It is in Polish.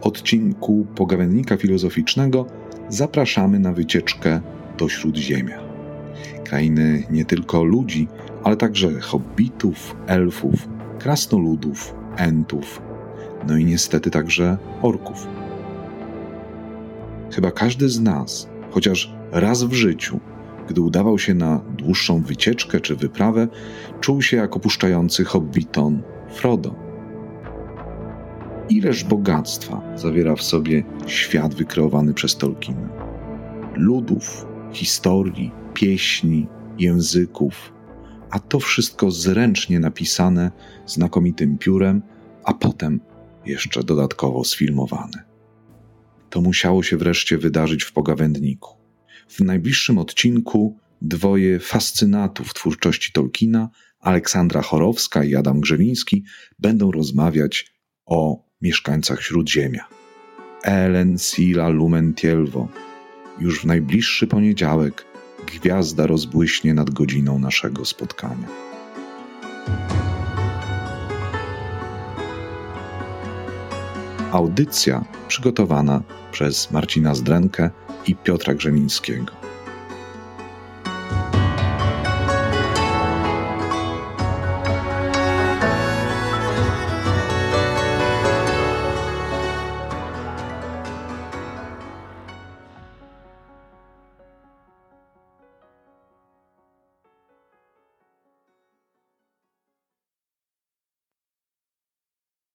odcinku Pogawędnika Filozoficznego zapraszamy na wycieczkę do Śródziemia. Krainy nie tylko ludzi, ale także hobbitów, elfów, krasnoludów, entów, no i niestety także orków. Chyba każdy z nas, chociaż raz w życiu, gdy udawał się na dłuższą wycieczkę czy wyprawę, czuł się jak opuszczający hobbiton Frodo. Ileż bogactwa zawiera w sobie świat wykreowany przez Tolkiena. Ludów, historii, pieśni, języków, a to wszystko zręcznie napisane znakomitym piórem, a potem jeszcze dodatkowo sfilmowane. To musiało się wreszcie wydarzyć w pogawędniku. W najbliższym odcinku dwoje fascynatów twórczości Tolkiena, Aleksandra Chorowska i Adam Grzewiński, będą rozmawiać o mieszkańcach Śródziemia. Ellen Sila Lumen Tielvo. Już w najbliższy poniedziałek gwiazda rozbłyśnie nad godziną naszego spotkania. Audycja przygotowana przez Marcina Zdrenkę i Piotra Grzemińskiego.